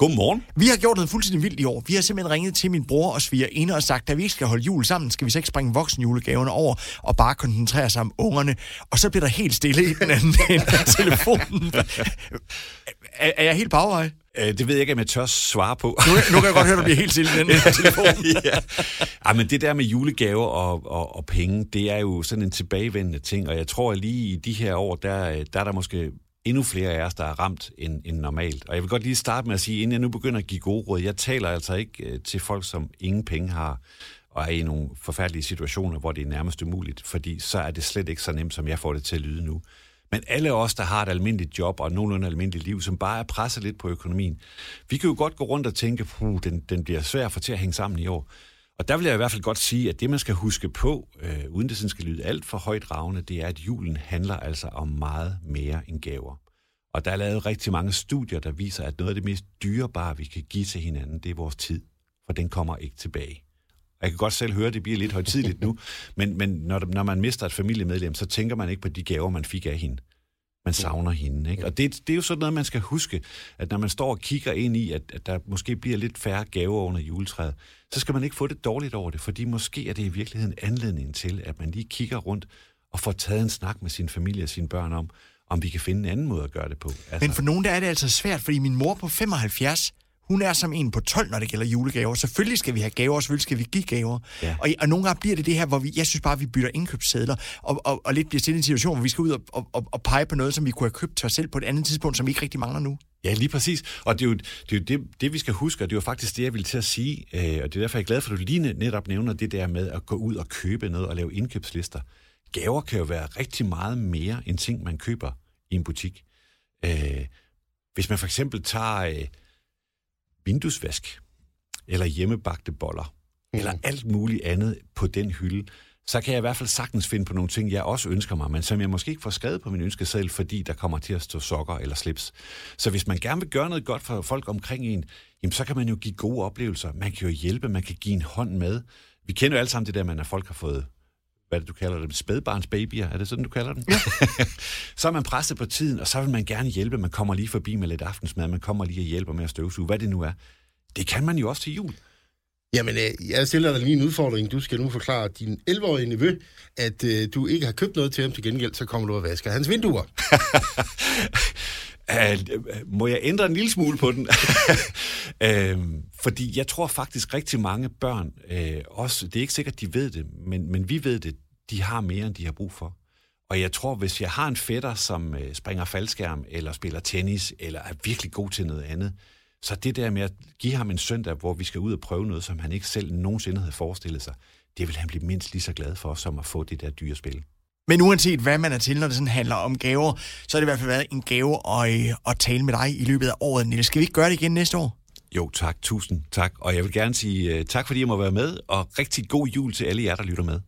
Godmorgen. Vi har gjort noget fuldstændig vildt i år. Vi har simpelthen ringet til min bror og sviger inde og sagt, at vi ikke skal holde jul sammen, skal vi så ikke springe voksenjulegaverne over og bare koncentrere os om ungerne. Og så bliver der helt stille i den anden ende af telefonen. Er, er jeg helt på afvej? Øh, det ved jeg ikke, om jeg tør svare på. Nu, nu kan jeg godt høre, at du bliver helt stille i den telefon. ja. ja, men det der med julegaver og, og, og penge, det er jo sådan en tilbagevendende ting, og jeg tror, at lige i de her år, der, der er der måske endnu flere af os, der er ramt end, end normalt. Og jeg vil godt lige starte med at sige, inden jeg nu begynder at give gode råd, jeg taler altså ikke øh, til folk, som ingen penge har, og er i nogle forfærdelige situationer, hvor det er nærmest umuligt, fordi så er det slet ikke så nemt, som jeg får det til at lyde nu. Men alle os, der har et almindeligt job og nogenlunde almindeligt liv, som bare er presset lidt på økonomien, vi kan jo godt gå rundt og tænke, puh, den, den bliver svær at få til at hænge sammen i år. Og der vil jeg i hvert fald godt sige, at det, man skal huske på, øh, uden det sådan skal lyde alt for højt ravne, det er, at julen handler altså om meget mere end gaver. Og der er lavet rigtig mange studier, der viser, at noget af det mest dyrebare, vi kan give til hinanden, det er vores tid. For den kommer ikke tilbage. Og jeg kan godt selv høre, at det bliver lidt højtidligt nu, men, men når, når man mister et familiemedlem, så tænker man ikke på de gaver, man fik af hende. Man savner hende. Ikke? Og det, det er jo sådan noget, man skal huske, at når man står og kigger ind i, at, at der måske bliver lidt færre gaver under juletræet, så skal man ikke få det dårligt over det, fordi måske er det i virkeligheden anledningen til, at man lige kigger rundt og får taget en snak med sin familie og sine børn om, om vi kan finde en anden måde at gøre det på. Altså... Men for nogen der er det altså svært, fordi min mor på 75, hun er som en på 12, når det gælder julegaver. Selvfølgelig skal vi have gaver, og selvfølgelig skal vi give gaver. Ja. Og, og nogle gange bliver det det her, hvor vi, jeg synes bare, vi bytter indkøbssedler, og, og, og lidt bliver stillet i en situation, hvor vi skal ud og, og, og pege på noget, som vi kunne have købt til os selv på et andet tidspunkt, som vi ikke rigtig mangler nu. Ja, lige præcis. Og det er jo det, er jo det, det vi skal huske, og det er jo faktisk det, jeg vil til at sige, øh, og det er derfor, jeg er glad for, at du lige netop nævner det der med at gå ud og købe noget og lave indkøbslister. Gaver kan jo være rigtig meget mere end ting, man køber i en butik. Øh, hvis man for eksempel tager øh, vinduesvask, eller hjemmebagte boller, mm. eller alt muligt andet på den hylde, så kan jeg i hvert fald sagtens finde på nogle ting, jeg også ønsker mig, men som jeg måske ikke får skrevet på min ønskeseddel, fordi der kommer til at stå sokker eller slips. Så hvis man gerne vil gøre noget godt for folk omkring en, jamen så kan man jo give gode oplevelser. Man kan jo hjælpe, man kan give en hånd med. Vi kender jo alle sammen det der, at folk har fået hvad det, du kalder det, spædbarnsbabyer, er det sådan, du kalder? Ja. så er man presset på tiden, og så vil man gerne hjælpe. Man kommer lige forbi med lidt aftensmad, man kommer lige og hjælper med at støvsuge, hvad det nu er. Det kan man jo også til jul. Jamen, øh, jeg stiller dig lige en udfordring. Du skal nu forklare din 11-årige nevø, at øh, du ikke har købt noget til ham til gengæld, så kommer du og vasker hans vinduer. Øh, øh, må jeg ændre en lille smule på den? uh, fordi jeg tror faktisk rigtig mange børn, øh, også, det er ikke sikkert, de ved det, men, men vi ved det, de har mere, end de har brug for. Og jeg tror, hvis jeg har en fætter, som springer faldskærm, eller spiller tennis, eller er virkelig god til noget andet, så det der med at give ham en søndag, hvor vi skal ud og prøve noget, som han ikke selv nogensinde havde forestillet sig, det vil han blive mindst lige så glad for, som at få det der dyre spil. Men uanset hvad man er til, når det sådan handler om gaver, så har det i hvert fald været en gave at, øh, at tale med dig i løbet af året, Niels. Skal vi ikke gøre det igen næste år? Jo, tak. Tusind tak. Og jeg vil gerne sige uh, tak, fordi jeg må være med, og rigtig god jul til alle jer, der lytter med.